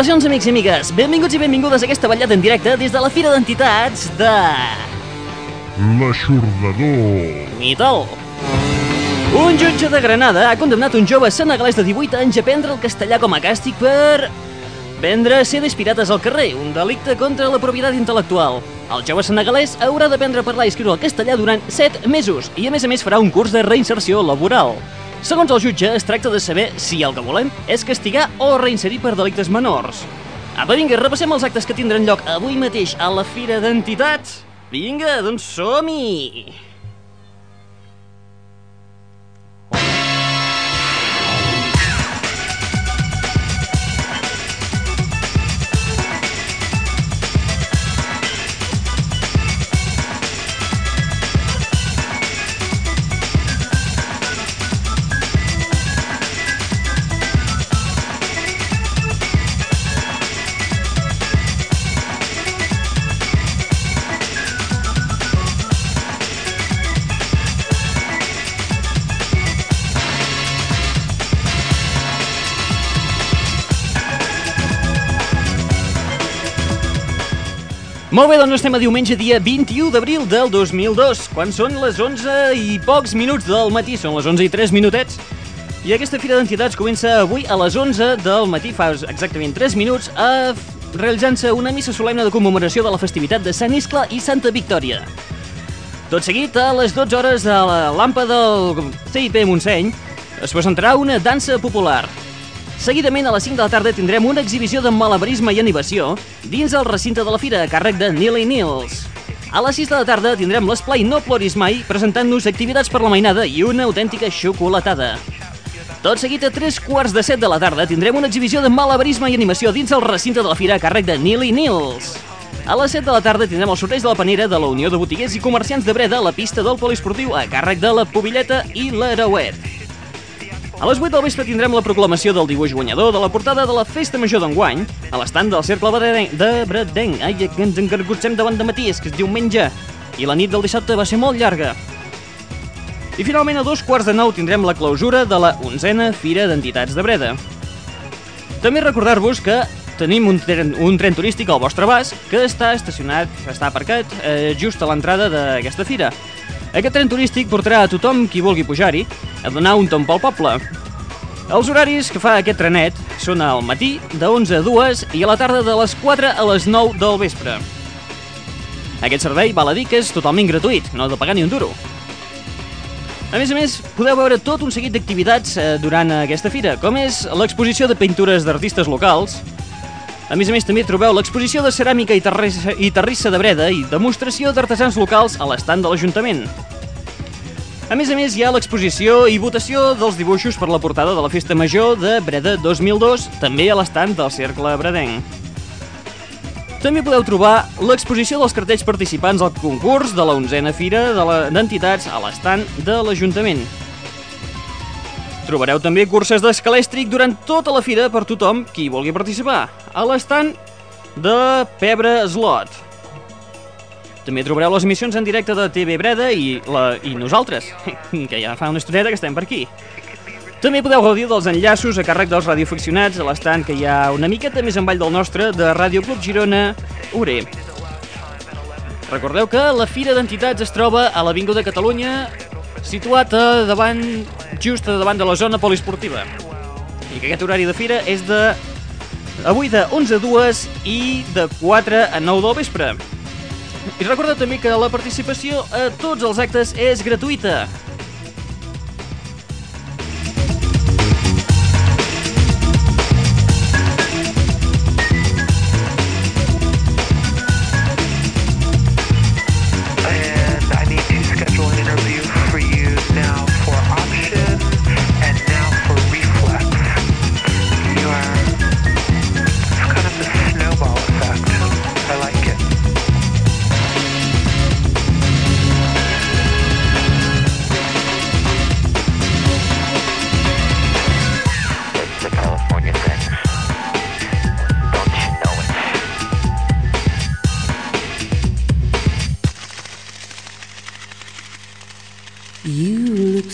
Salutacions, amics i amigues! Benvinguts i benvingudes a aquesta ballada en directe des de la Fira d'Entitats de... L'aixordador. Mital. Un jutge de Granada ha condemnat un jove senegalès de 18 anys a prendre el castellà com a càstig per... vendre CDs pirates al carrer, un delicte contra la propietat intel·lectual. El jove senegalès haurà d'aprendre a parlar i escriure el castellà durant 7 mesos i a més a més farà un curs de reinserció laboral. Segons el jutge, es tracta de saber si el que volem és castigar o reinserir per delictes menors. Apa, vinga, repassem els actes que tindran lloc avui mateix a la Fira d'Entitats. Vinga, doncs som-hi! Molt bé, doncs estem a diumenge, dia 21 d'abril del 2002, quan són les 11 i pocs minuts del matí, són les 11 i 3 minutets. I aquesta Fira d'Entitats comença avui a les 11 del matí, fa exactament 3 minuts, a realitzant-se una missa solemne de commemoració de la festivitat de Sant Iscle i Santa Victòria. Tot seguit, a les 12 hores de la lampa del CIP Montseny, es presentarà una dansa popular. Seguidament, a les 5 de la tarda, tindrem una exhibició de malabarisme i animació dins el recinte de la fira a càrrec de Neely Nils. A les 6 de la tarda tindrem l'esplai No Ploris Mai presentant-nos activitats per la mainada i una autèntica xocolatada. Tot seguit, a 3 quarts de 7 de la tarda, tindrem una exhibició de malabarisme i animació dins el recinte de la fira a càrrec de Neely Nils. A les 7 de la tarda tindrem el sorteig de la panera de la Unió de Botiguers i Comerciants de Breda a la pista del poliesportiu a càrrec de la Pobilleta i l'Arauet. A les 8 del vespre tindrem la proclamació del dibuix guanyador de la portada de la Festa Major d'enguany a l'estand del Cercle Bredenc, de Bredenc. Ai, que ens encargotzem davant de matí, és que és diumenge. I la nit del dissabte va ser molt llarga. I finalment a dos quarts de nou tindrem la clausura de la onzena Fira d'Entitats de Breda. També recordar-vos que tenim un tren, un tren turístic al vostre abast que està estacionat, està aparcat eh, just a l'entrada d'aquesta fira. Aquest tren turístic portarà a tothom qui vulgui pujar-hi a donar un tomb pel poble. Els horaris que fa aquest trenet són al matí de 11 a 2 i a la tarda de les 4 a les 9 del vespre. Aquest servei val a dir que és totalment gratuït, no ha de pagar ni un duro. A més a més, podeu veure tot un seguit d'activitats eh, durant aquesta fira, com és l'exposició de pintures d'artistes locals, a més a més, també trobeu l'exposició de ceràmica i, terrissa, i terrissa de Breda i demostració d'artesans locals a l'estand de l'Ajuntament. A més a més, hi ha l'exposició i votació dels dibuixos per la portada de la Festa Major de Breda 2002, també a l'estand del Cercle Bredenc. També podeu trobar l'exposició dels cartells participants al concurs de la 11a Fira d'Entitats a l'estand de l'Ajuntament. Trobareu també curses d'escalèstric durant tota la fira per tothom qui vulgui participar, a l'estand de Pebre Slot. També trobareu les emissions en directe de TV Breda i, la, i nosaltres, que ja fa una estoneta que estem per aquí. També podeu gaudir dels enllaços a càrrec dels radioaficionats a l'estand que hi ha una miqueta més envall del nostre de Ràdio Club Girona Ure. Recordeu que la Fira d'Entitats es troba a l'Avinguda Catalunya, situat a davant, just davant de la zona poliesportiva. I que aquest horari de fira és de avui de 11 a 2 i de 4 a 9 del vespre. I recorda també que la participació a tots els actes és gratuïta.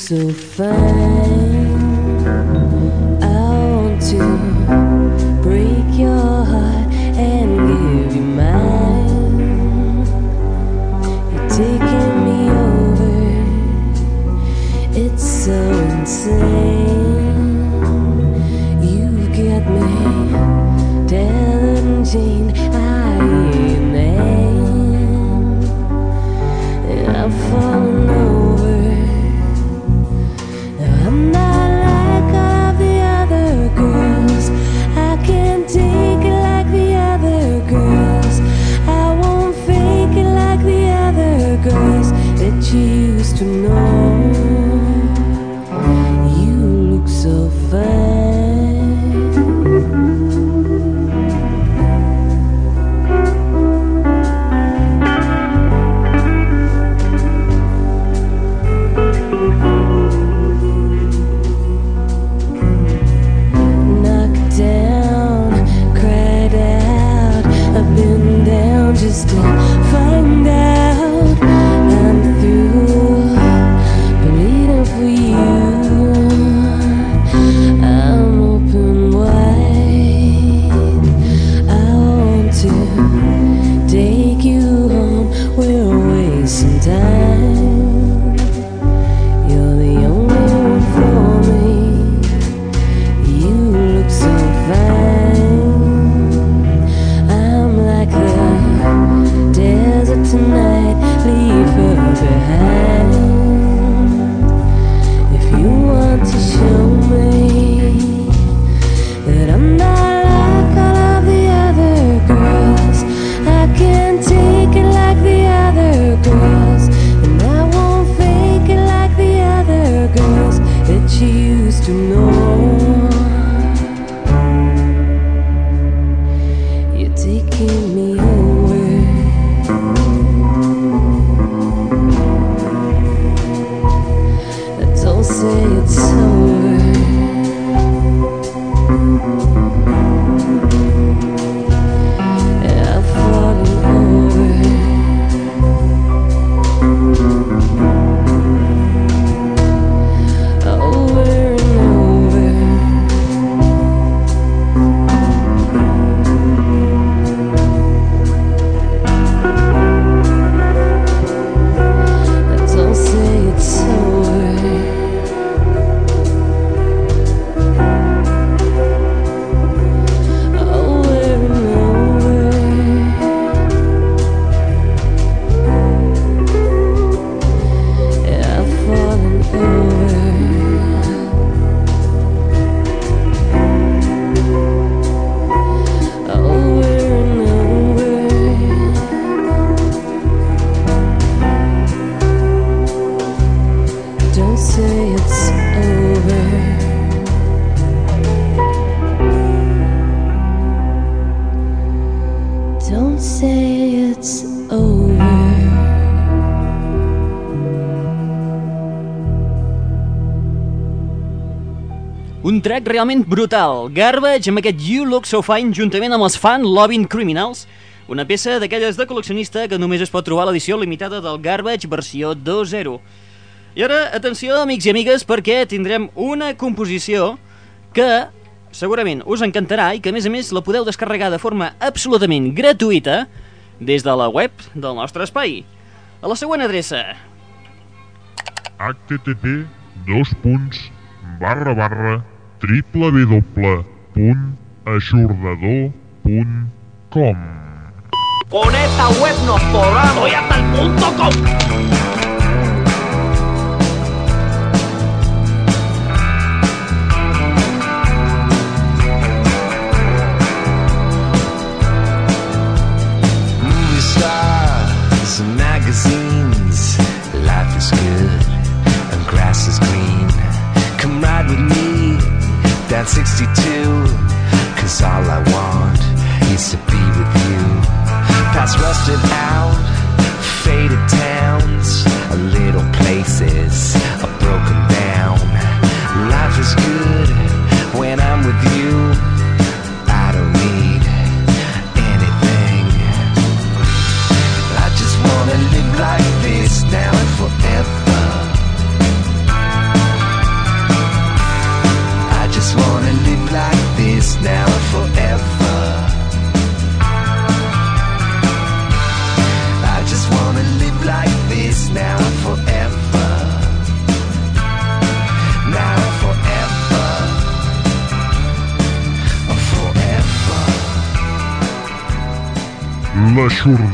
So fine. realment brutal. Garbage amb aquest You Look So Fine juntament amb els fan Loving Criminals, una peça d'aquelles de col·leccionista que només es pot trobar a l'edició limitada del Garbage versió 2.0. I ara, atenció, amics i amigues, perquè tindrem una composició que segurament us encantarà i que, a més a més, la podeu descarregar de forma absolutament gratuïta des de la web del nostre espai. A la següent adreça. http dos barra barra www.ajornador.com Con esta web nos forramos y hasta el punto com. Route 62. Cause all I want is to be with you. Past rusted out, faded tan.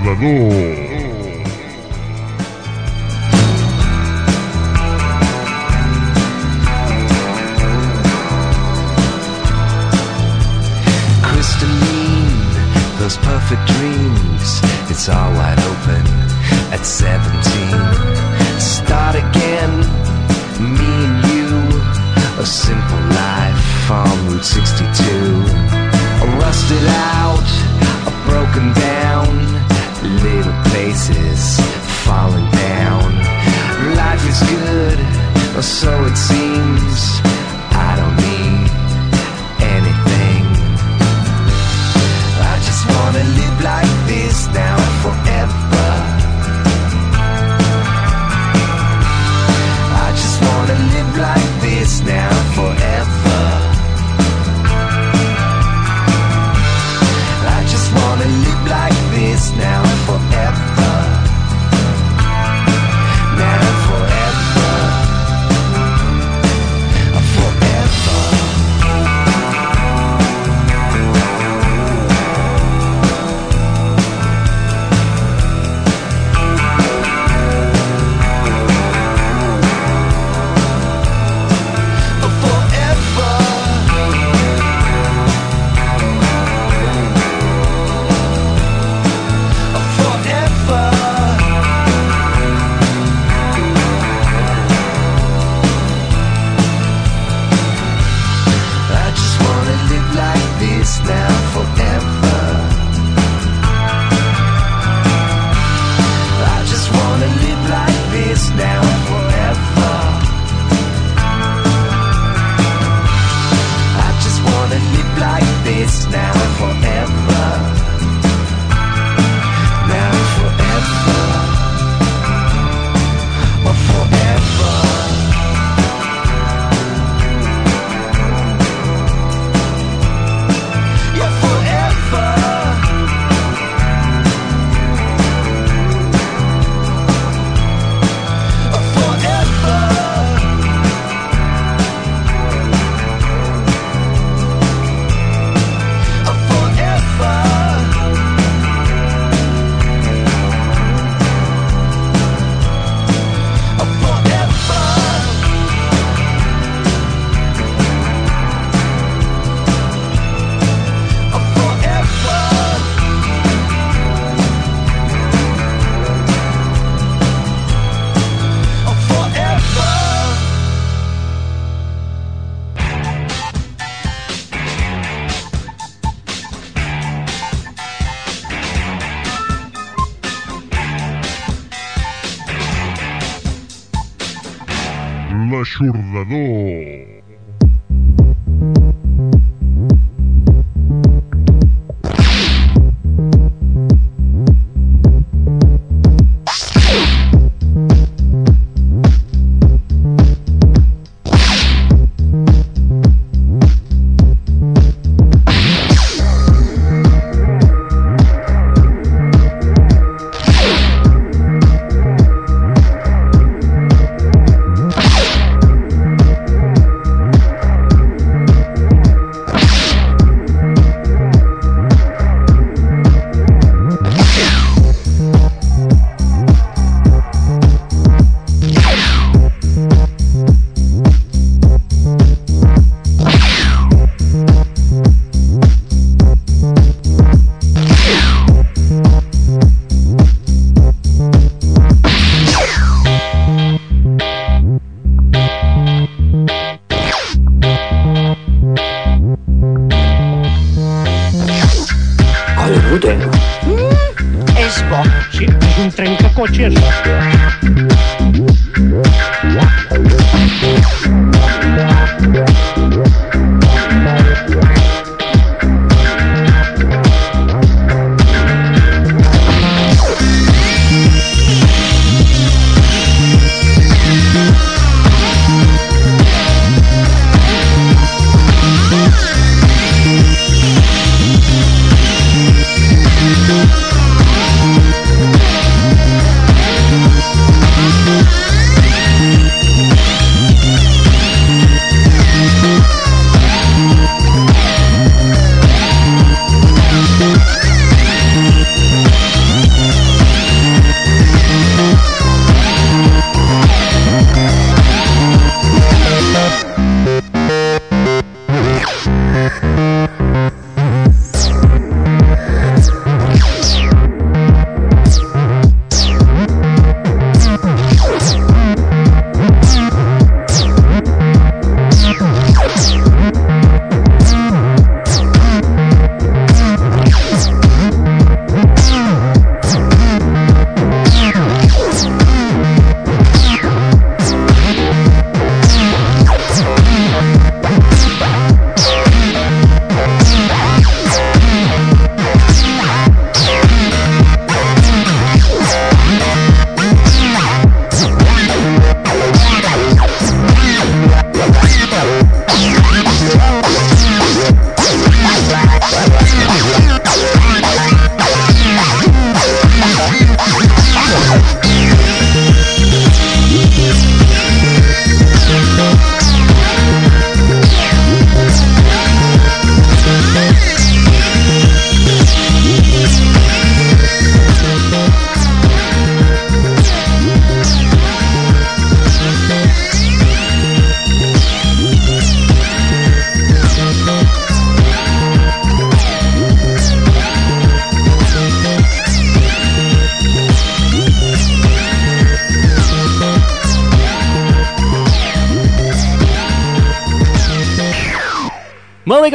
Salvador. seems I don't need anything. I just wanna live like this now.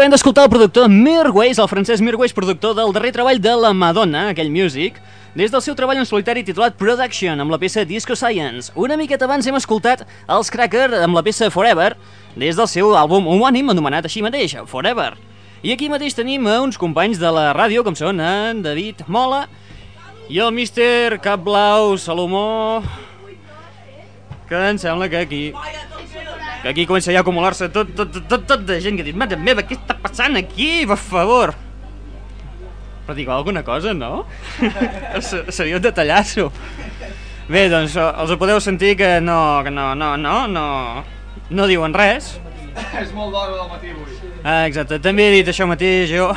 Acabem d'escoltar el productor Mirwais, el francès Mirwais, productor del darrer treball de la Madonna, aquell music, des del seu treball en solitari titulat Production, amb la peça Disco Science. Una miqueta abans hem escoltat els Cracker amb la peça Forever, des del seu àlbum homònim anomenat així mateix, Forever. I aquí mateix tenim a uns companys de la ràdio, com són en David Mola i el míster Cap Blau Salomó, que em sembla que aquí que aquí comença ja a acumular-se tot, tot, tot, tot, tot de gent que dit, mare meva, què està passant aquí, per favor? Però dic alguna cosa, no? Se- Seria un detallasso. Bé, doncs eh, els ho podeu sentir que no, que no, no, no, no, no diuen res. És molt d'hora del matí avui. Ah, exacte, també he dit això mateix jo.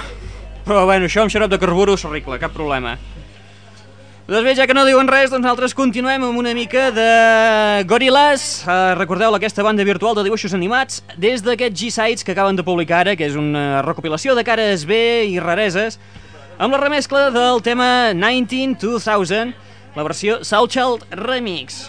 Però bueno, això amb xarop de carburo s'arregla, cap problema. Doncs bé, ja que no diuen res, doncs nosaltres continuem amb una mica de Gorillaz. Uh, recordeu aquesta banda virtual de dibuixos animats des d'aquests G-Sites que acaben de publicar ara, que és una recopilació de cares B i rareses, amb la remescla del tema 19-2000, la versió Soulchild Remix.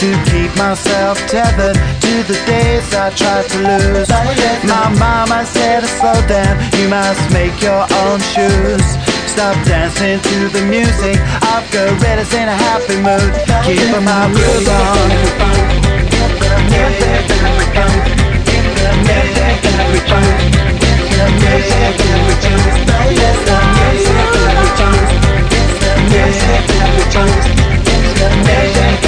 to keep myself tethered to the days I tried to lose. My mama said, slow down, you must make your own shoes. Stop dancing to the music. I've got gorillas in a happy mood. Keep my groove on. Get the cool,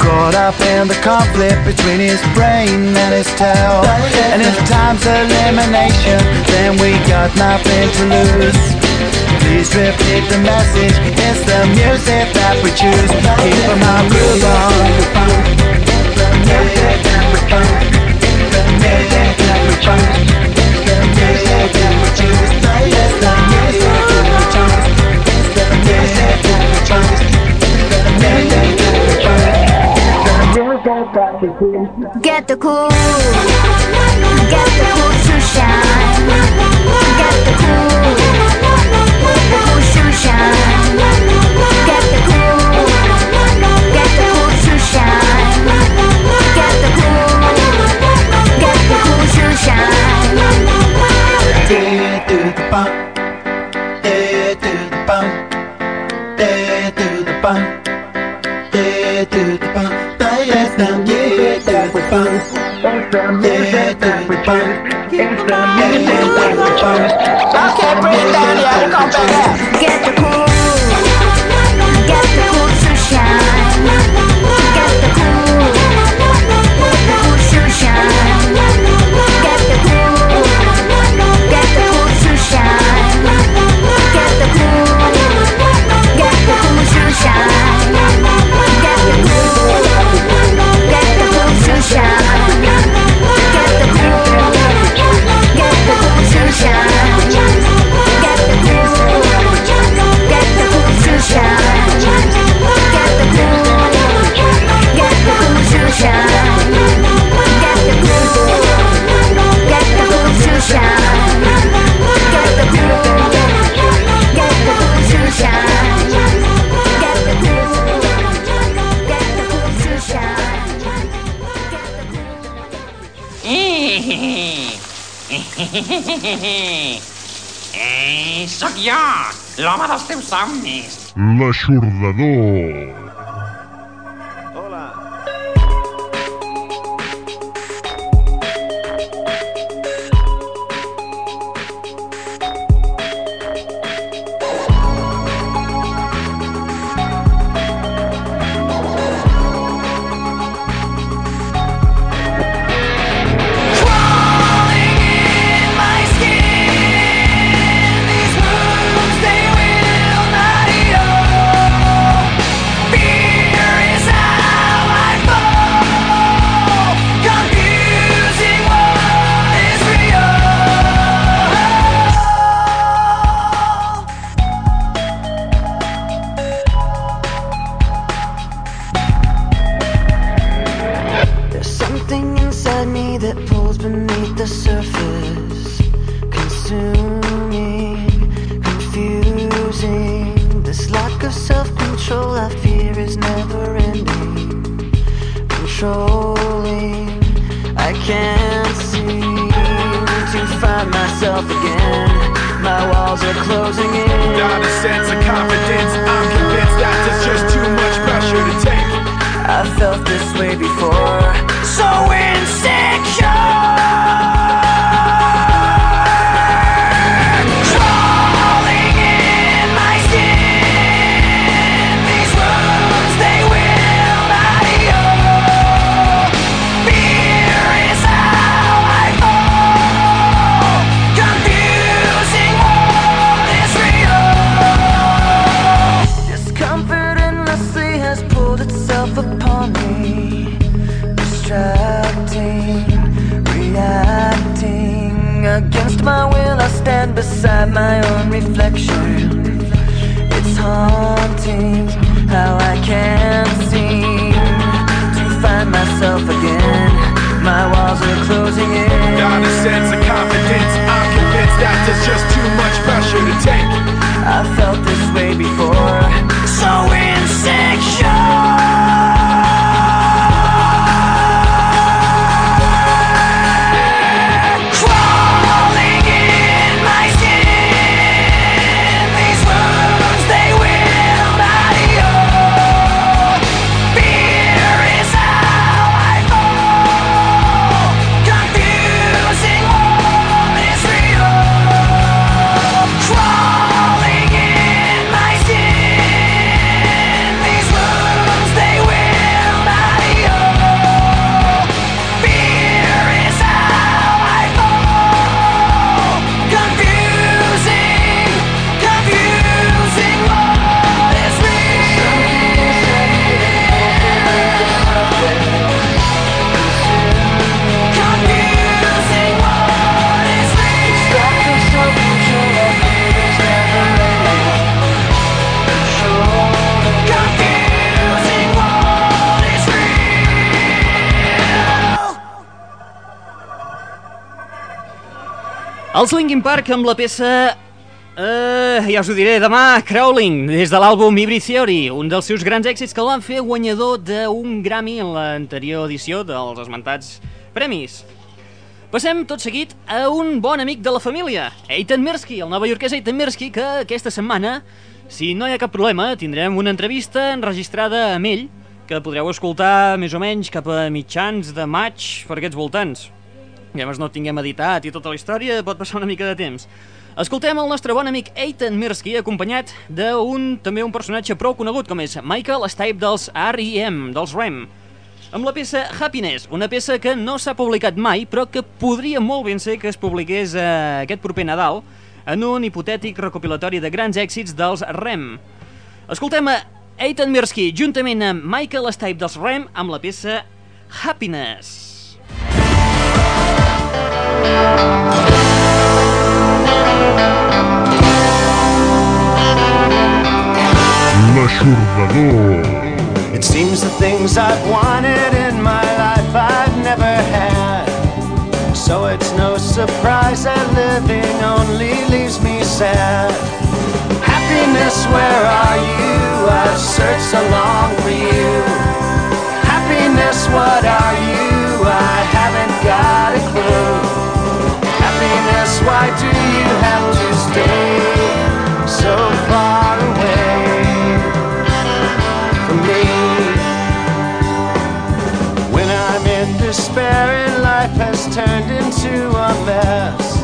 Caught up in the conflict between his brain and his tail. And if time's elimination, then we got nothing to lose. Please repeat the message. It's the music that we choose. Keep my groove on. It's the music that we choose. It's the music that we choose. It's the music that we choose. It's the music that we choose. It's the music that we choose. Get the cool, get the cool to shine. Get the cool, get the cool to shine. Get the cool, get the cool to shine. Get the cool, get the cool to shine. To the bump. everybody. It's the music everybody. It's the music everybody. Okay, Brittany, come back. Get the cool. L'home dels teus somnis. L'aixordador. Els Linkin Park amb la peça... Uh, ja us ho diré, demà, Crawling, des de l'àlbum Hybrid Theory, un dels seus grans èxits que el van fer guanyador d'un Grammy en l'anterior edició dels esmentats premis. Passem tot seguit a un bon amic de la família, Eitan Mirsky, el nova iorquès Eitan Mirsky, que aquesta setmana, si no hi ha cap problema, tindrem una entrevista enregistrada amb ell, que podreu escoltar més o menys cap a mitjans de maig per aquests voltants. Més no tinguem editat i tota la història, pot passar una mica de temps. Escoltem el nostre bon amic Eitan Mirsky, acompanyat d'un també un personatge prou conegut com és Michael Stipe dels R.E.M., dels REM, amb la peça Happiness, una peça que no s'ha publicat mai, però que podria molt ben ser que es publiqués eh, aquest proper Nadal en un hipotètic recopilatori de grans èxits dels REM. Escoltem a Eitan Mirsky juntament amb Michael Stipe dels REM amb la peça Happiness. It seems the things I've wanted in my life I've never had. So it's no surprise that living only leaves me sad. Happiness, where are you? I've searched so long for you. Happiness, what are you? Happiness, why do you have to stay so far away from me? When I'm in despair and life has turned into a mess,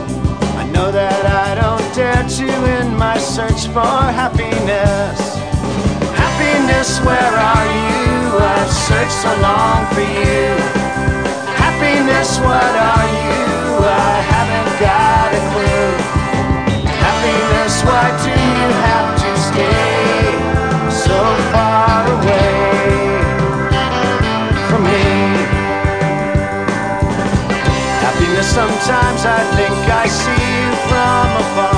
I know that I don't dare to in my search for happiness. Happiness, where are you? I've searched so long for you. Happiness, what are you? I haven't got a clue. Happiness, why do you have to stay so far away from me? Happiness, sometimes I think I see you from afar.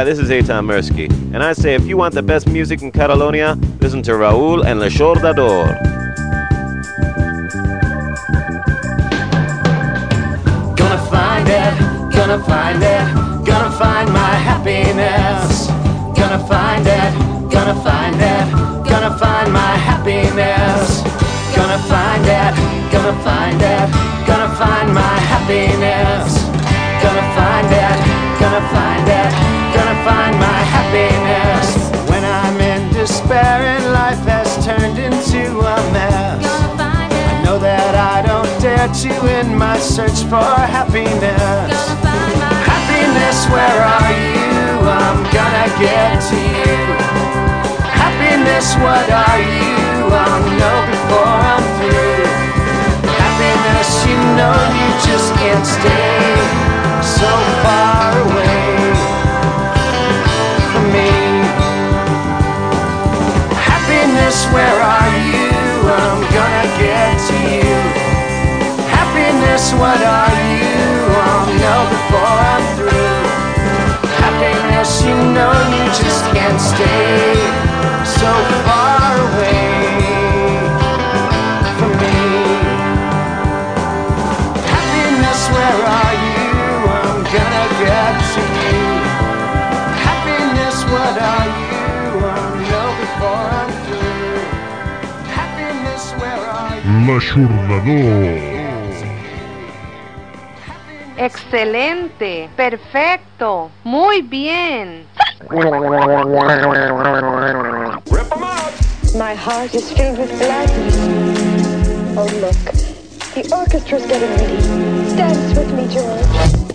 Hi, this is Eitan Mirsky, and I say if you want the best music in Catalonia, listen to Raúl and Le Chordador. Gonna find it, gonna find it, gonna find my happiness. Gonna find it, gonna find it, gonna find my happiness. Gonna find it, gonna find it, gonna find my happiness. Gonna find it, gonna find it, find my happiness. When I'm in despair and life has turned into a mess. I know that I don't dare to in my search for happiness. Happiness, stay so far away from me. Happiness, where are you? I'm gonna get to you. Happiness, what are you? I'll know before I'm through. Happiness, where are you? L'aixordador. Excelente, perfecto, muy bien. My heart is filled with gladness. Oh, look. The orchestra's getting ready. Dance with me, George.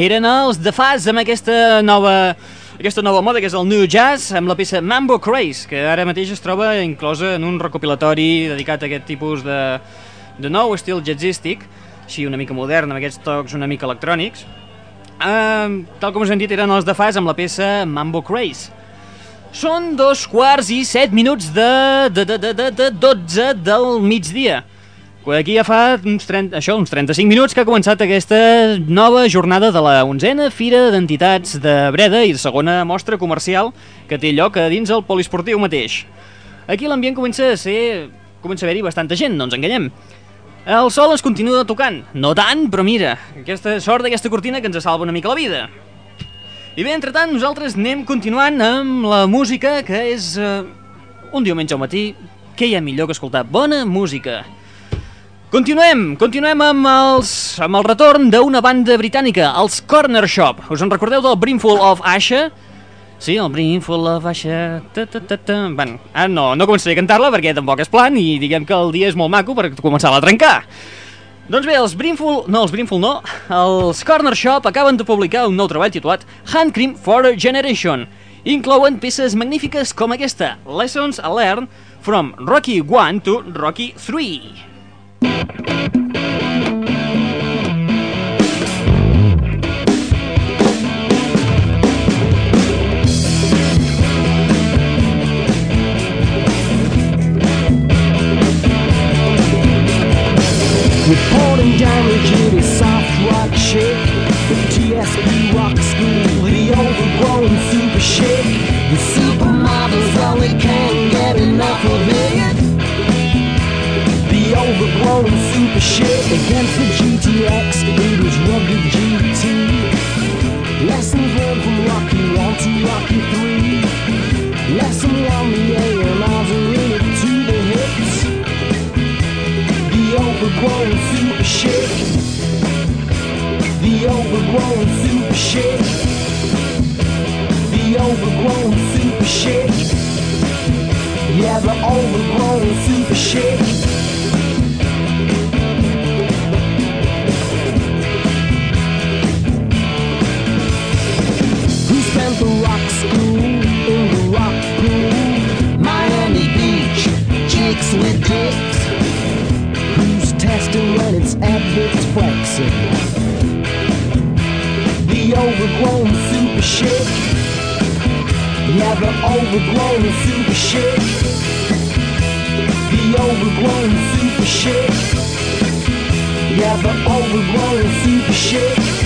Eren els de Faz amb aquesta nova aquesta nova moda que és el New Jazz amb la peça Mambo Craze, que ara mateix es troba inclosa en un recopilatori dedicat a aquest tipus de, de nou estil jazzístic, així una mica modern, amb aquests tocs una mica electrònics. Uh, tal com us hem dit, eren els de Faz amb la peça Mambo Craze. Són dos quarts i set minuts de, de, de, de, de, de 12 del migdia. Aquí ja fa uns, 30, això, uns 35 minuts que ha començat aquesta nova jornada de la 11a Fira d'Entitats de Breda i segona mostra comercial que té lloc a dins el poliesportiu mateix. Aquí l'ambient comença a ser... comença a haver-hi bastanta gent, no ens enganyem. El sol ens continua tocant, no tant, però mira, aquesta sort d'aquesta cortina que ens salva una mica la vida. I bé, entretant, nosaltres anem continuant amb la música, que és eh, un diumenge al matí, què hi ha millor que escoltar bona música. Continuem, continuem amb, els, amb el retorn d'una banda britànica, els Corner Shop. Us en recordeu del Brimful of Asha? Sí, el Brimful of Asha... Ta, ta, ta, ta. Bueno, ah, no, no començaré a cantar-la perquè tampoc és plan i diguem que el dia és molt maco per començar-la a trencar. Doncs bé, els Brimful... No, els Brimful no. Els Corner Shop acaben de publicar un nou treball titulat Hand Cream for a Generation. Inclouen peces magnífiques com aquesta, Lessons a Learn from Rocky 1 to Rocky 3. Reporting damage in a soft rock shake. The TSP super shake against the GTX. It was rugged GT. Lessons learned from Rocky 1 to Rocky 3. Lesson 1, the A&Rs are in it to the hits the overgrown super shake. The overgrown super shake. The overgrown super shake. Yeah, the overgrown super shake. Flexing. The overgrown super shake. Yeah, the overgrown super shake. The overgrown super shake. Yeah, the overgrown super shake.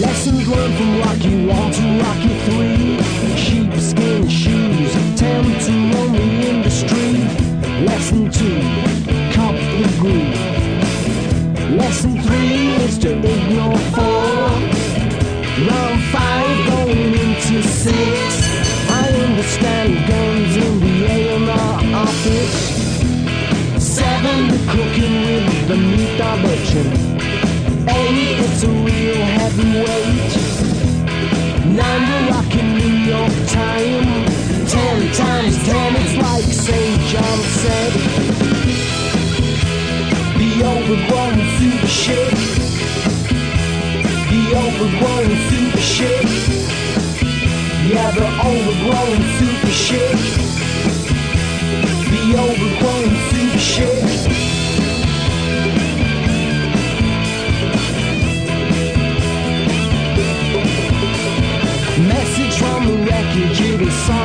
Lessons learned from Rocky 1 to Rocky 3. The industry. Lesson 2, cop the groove. Lesson 3 is to ignore 4. Round 5 going into 6. I understand guns in the. 7 cooking with the meat. Eight, it's a real. Nine, you're rocking New York time. Ten times ten, it's like St. John said. The overgrown super shake. The overgrown super shake. Yeah, the overgrown super shake. The overgrown super shake. Message from the wreckage, it is shit.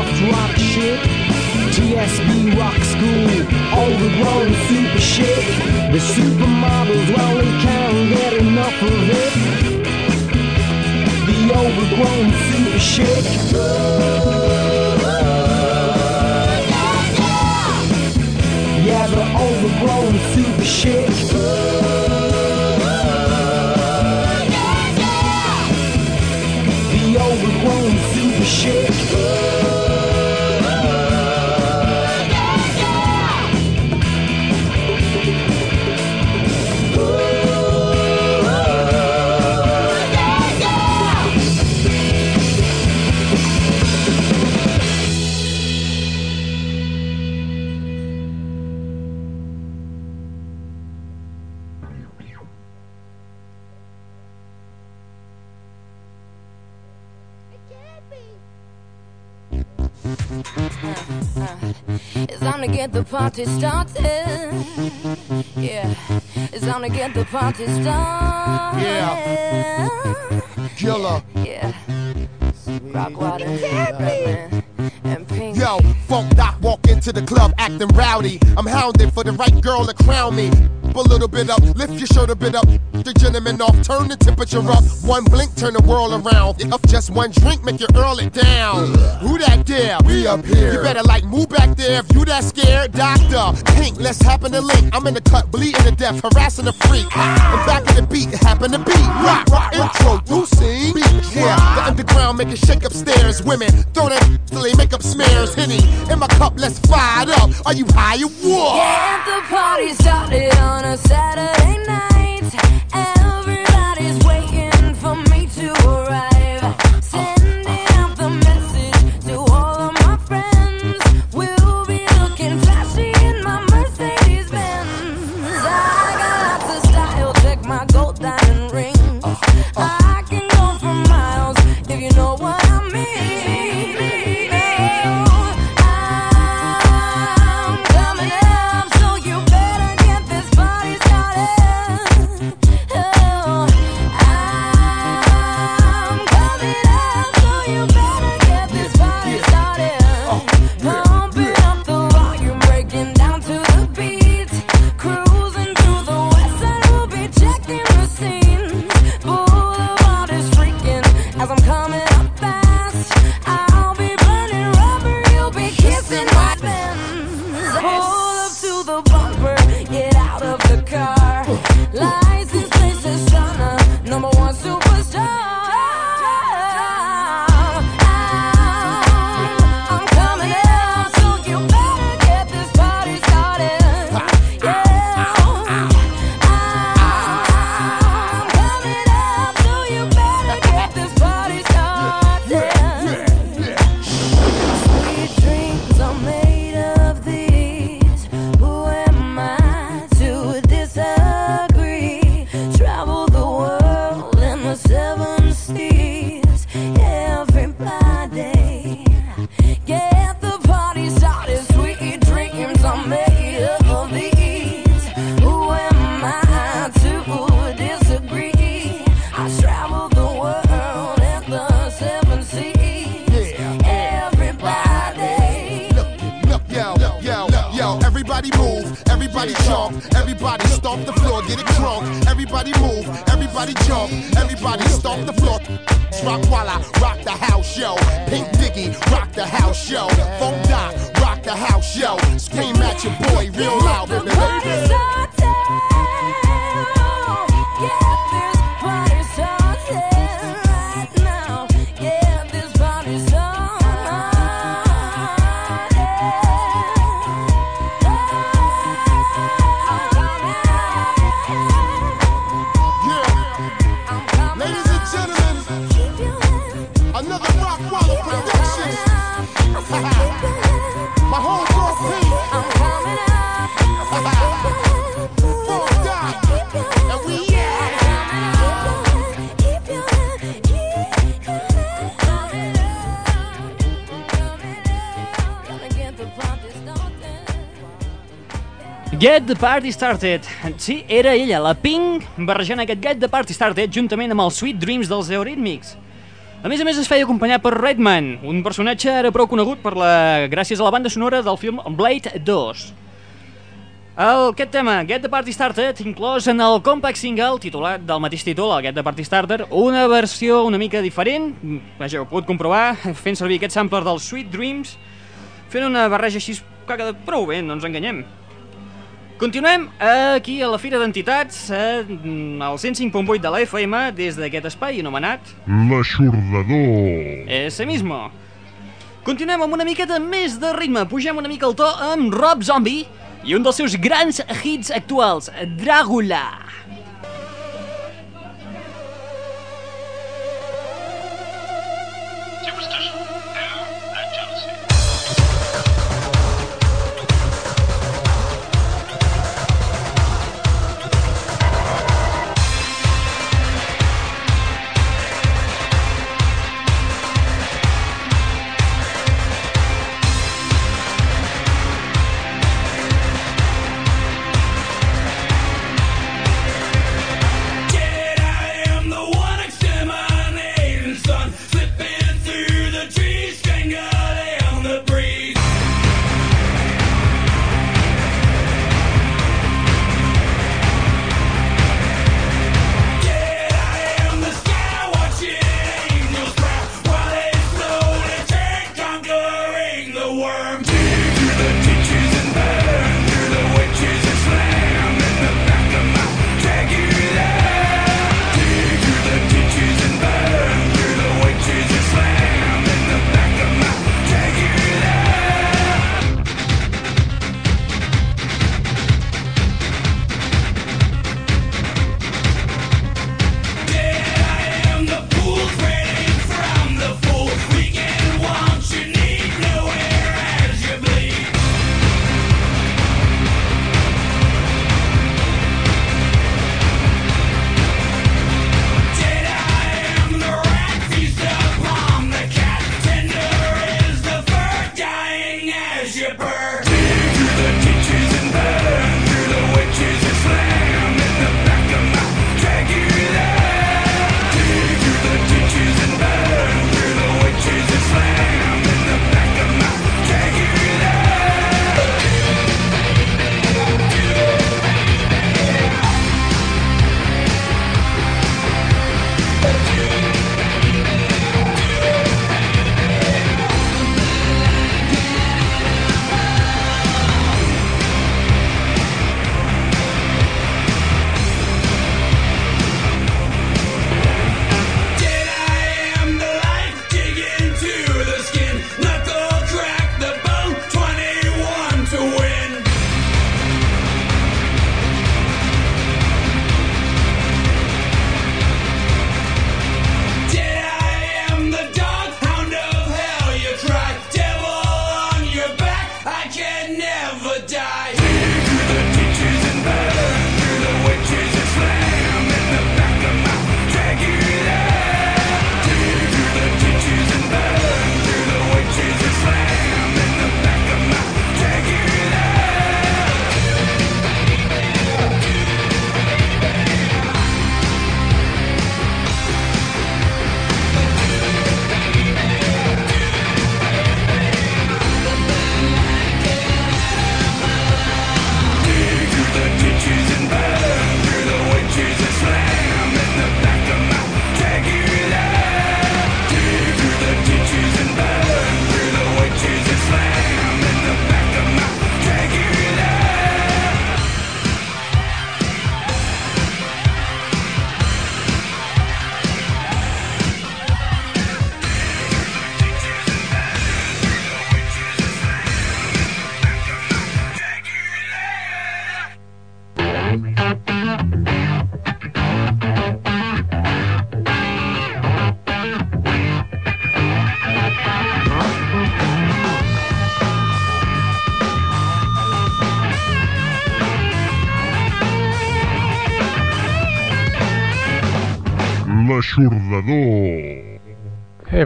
Rock school, overgrown super shit. The supermodels, well, they can't get enough of it. The overgrown super shit. Yeah, the overgrown super shit. Get the party started. Yeah, it's time to get the party started. Yeah. Killer. Yeah. Rock water, Rodman, and pink. Yo, Funk Doc walk into the club acting rowdy. I'm hounded for the right girl to crown me. A little bit up, lift your shirt a bit up. The gentleman off, turn the temperature up. One blink, turn the world around. Up just one drink, make you earl it down. Who that there? We up here. You better like move back there if you that scared. Doctor, Pink, let's happen to link. I'm in the cut, bleeding to death, harassing a freak. And back in the beat, happen to beat. Rock, rock, introducing. Yeah, the underground make it shake upstairs. Women throw that till they make up smears. Henny in my cup, let's fire it up. Are you high or what? Get the party started on a Saturday night. Get the Party Started. Sí, era ella, la Pink, barrejant aquest Get the Party Started juntament amb els Sweet Dreams dels Eurythmics. A més a més es feia acompanyar per Redman, un personatge ara prou conegut per la... gràcies a la banda sonora del film Blade 2. El, aquest tema, Get the Party Started, inclòs en el compact single titulat del mateix títol, el Get the Party Starter, una versió una mica diferent, vaja, ho pot comprovar, fent servir aquest sampler dels Sweet Dreams, fent una barreja així que ha quedat prou bé, no ens enganyem. Continuem aquí a la Fira d'Entitats, eh, al 105.8 de la FM, des d'aquest espai anomenat L'aixordador. Ese mismo. Continuem amb una miqueta més de ritme, pugem una mica el to amb Rob Zombie i un dels seus grans hits actuals, Dràgula. Thank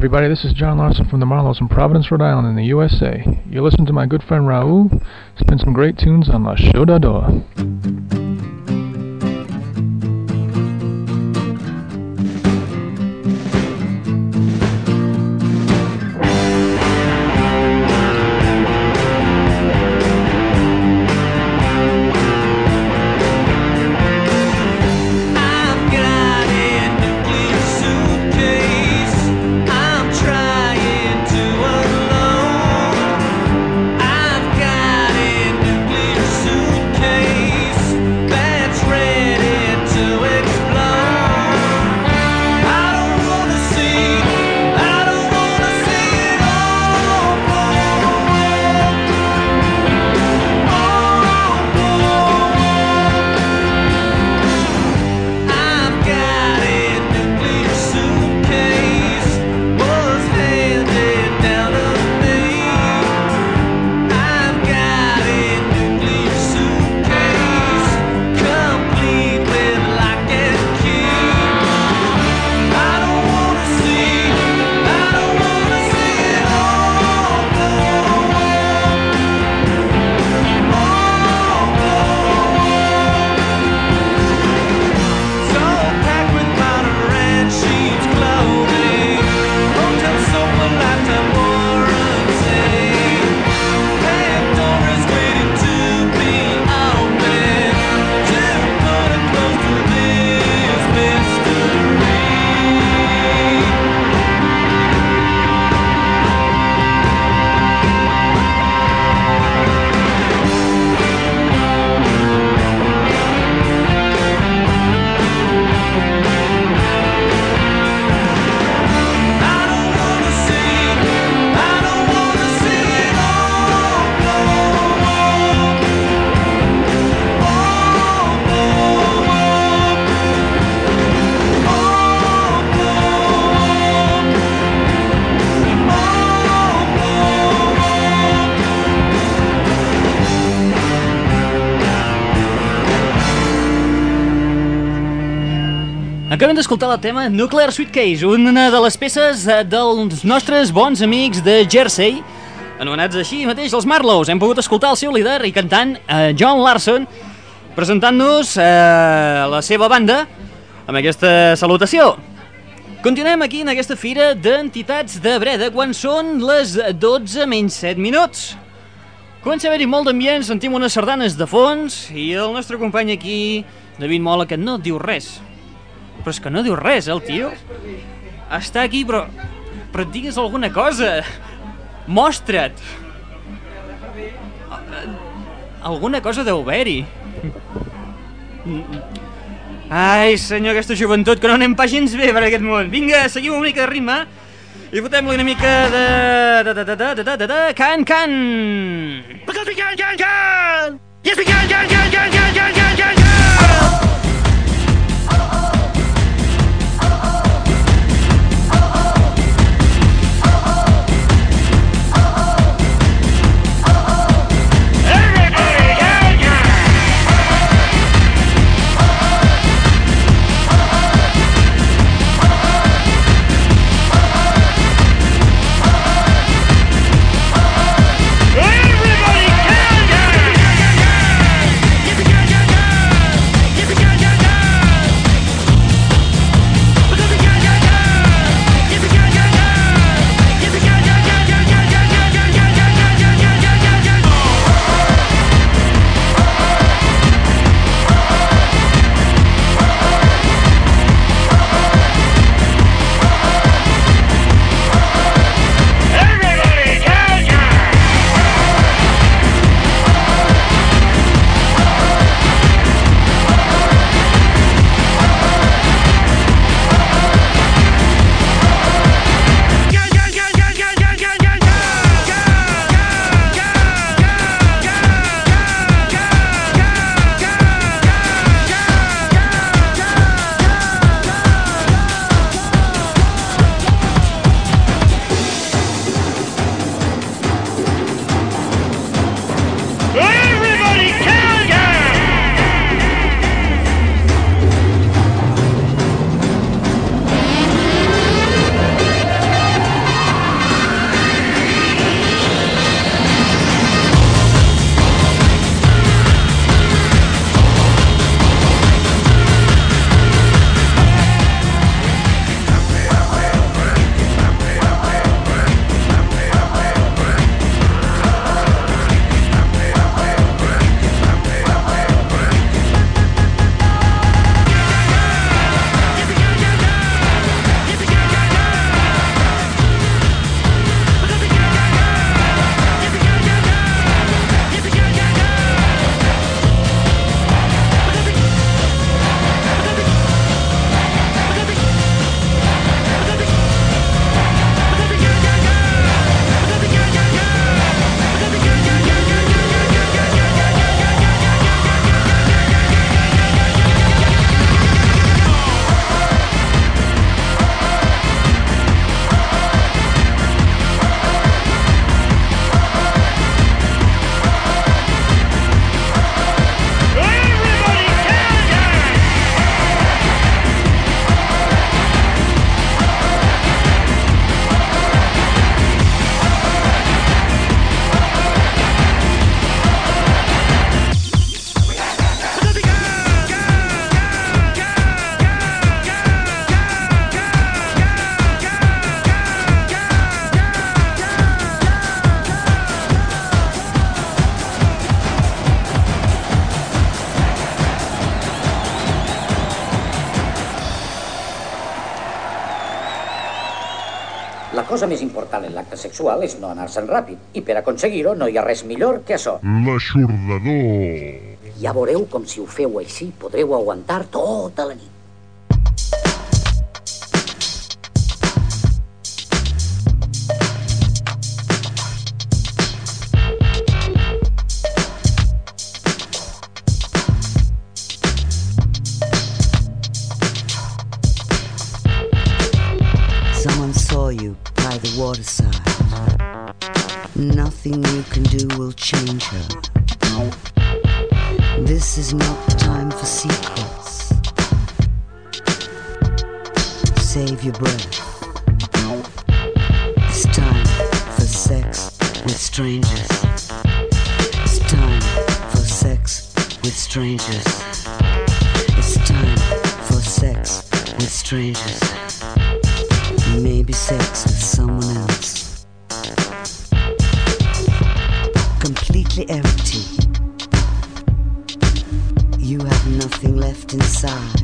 everybody, this is John Larson from the Marlows in Providence, Rhode Island in the USA. You're listening to my good friend Raul spin some great tunes on La Chodador. I've Acabem d'escoltar el tema Nuclear Suitcase, una de les peces eh, dels nostres bons amics de Jersey, anomenats així mateix els Marlows. Hem pogut escoltar el seu líder i cantant eh, John Larson, presentant-nos eh, la seva banda amb aquesta salutació. Continuem aquí en aquesta fira d'entitats de Breda quan són les 12 menys 7 minuts. Comença a haver-hi molt d'ambient, sentim unes sardanes de fons i el nostre company aquí, David Mola, que no diu res. Però és que no diu res, eh, el tio. Està aquí, però... Però digues alguna cosa. Mostra't. Alguna cosa deu haver-hi. Ai, senyor, aquesta joventut, que no anem pas gens bé per aquest món. Vinga, seguim una mica de ritme i fotem-li una mica de... de... de... de... de... de... de... de... de... can, can! Because we can, can, can! Yes, we can, l'acte sexual és no anar-se'n ràpid, i per aconseguir-ho no hi ha res millor que això. L'aixordador. Ja veureu com si ho feu així podreu aguantar tota la nit. You will change her. This is not the time for secrets. Save your breath. It's time for sex with strangers. It's time for sex with strangers. It's time for sex with strangers. Maybe sex with someone Completely empty. You have nothing left inside.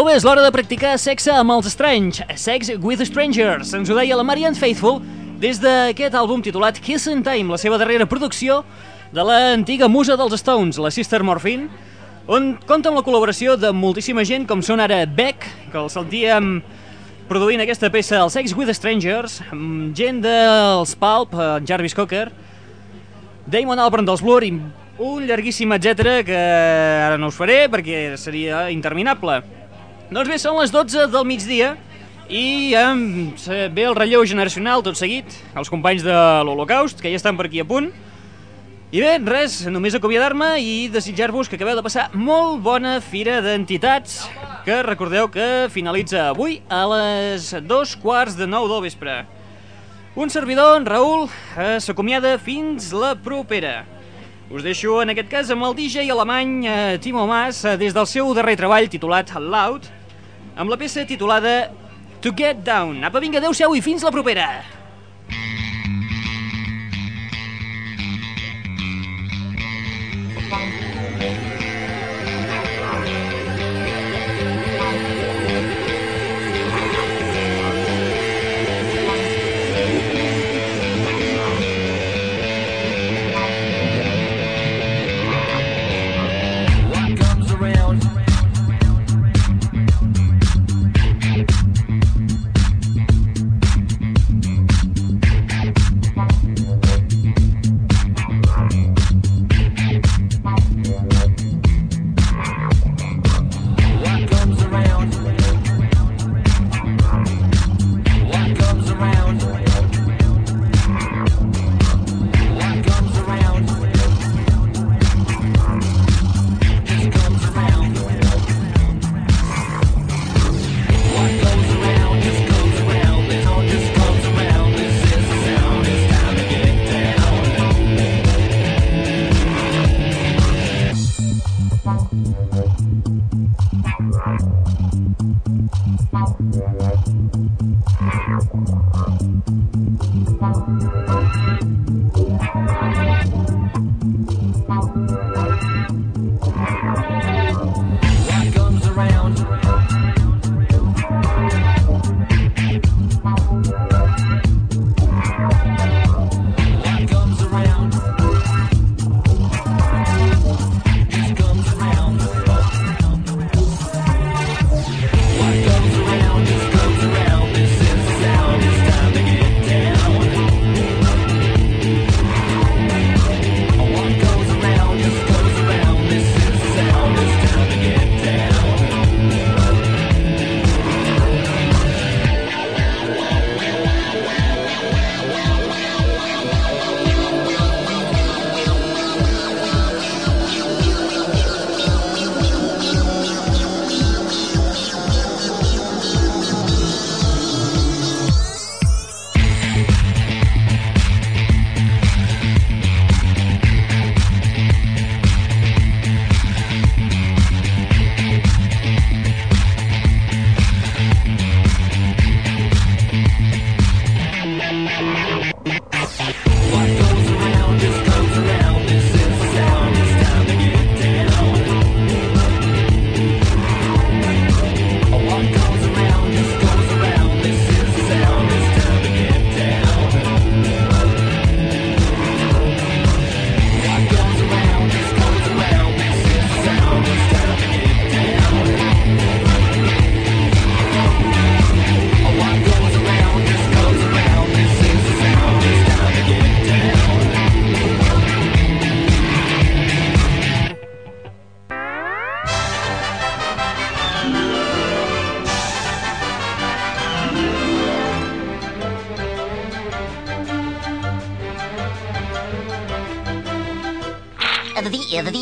Molt bé, és l'hora de practicar sexe amb els Strange, Sex with Strangers. Ens ho deia la Marianne Faithful des d'aquest àlbum titulat Kiss in Time, la seva darrera producció de l'antiga musa dels Stones, la Sister Morphine, on compta amb la col·laboració de moltíssima gent, com són ara Beck, que el sentíem produint aquesta peça, el Sex with Strangers, amb gent dels Pulp, eh, Jarvis Cocker, Damon Albarn dels Blur i un llarguíssim etc que ara no us faré perquè seria interminable. Doncs bé, són les 12 del migdia i se- ve el relleu generacional tot seguit, els companys de l'Holocaust, que ja estan per aquí a punt. I bé, res, només acomiadar-me i desitjar-vos que acabeu de passar molt bona Fira d'Entitats, que recordeu que finalitza avui a les dos quarts de nou del vespre. Un servidor, en Raül, eh, s'acomiada fins la propera. Us deixo en aquest cas amb el DJ alemany eh, Timo Mas eh, des del seu darrer treball titulat Loud, amb la peça titulada To Get Down. Apa, vinga, adeu-siau i fins la propera!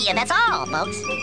you, that's all, folks.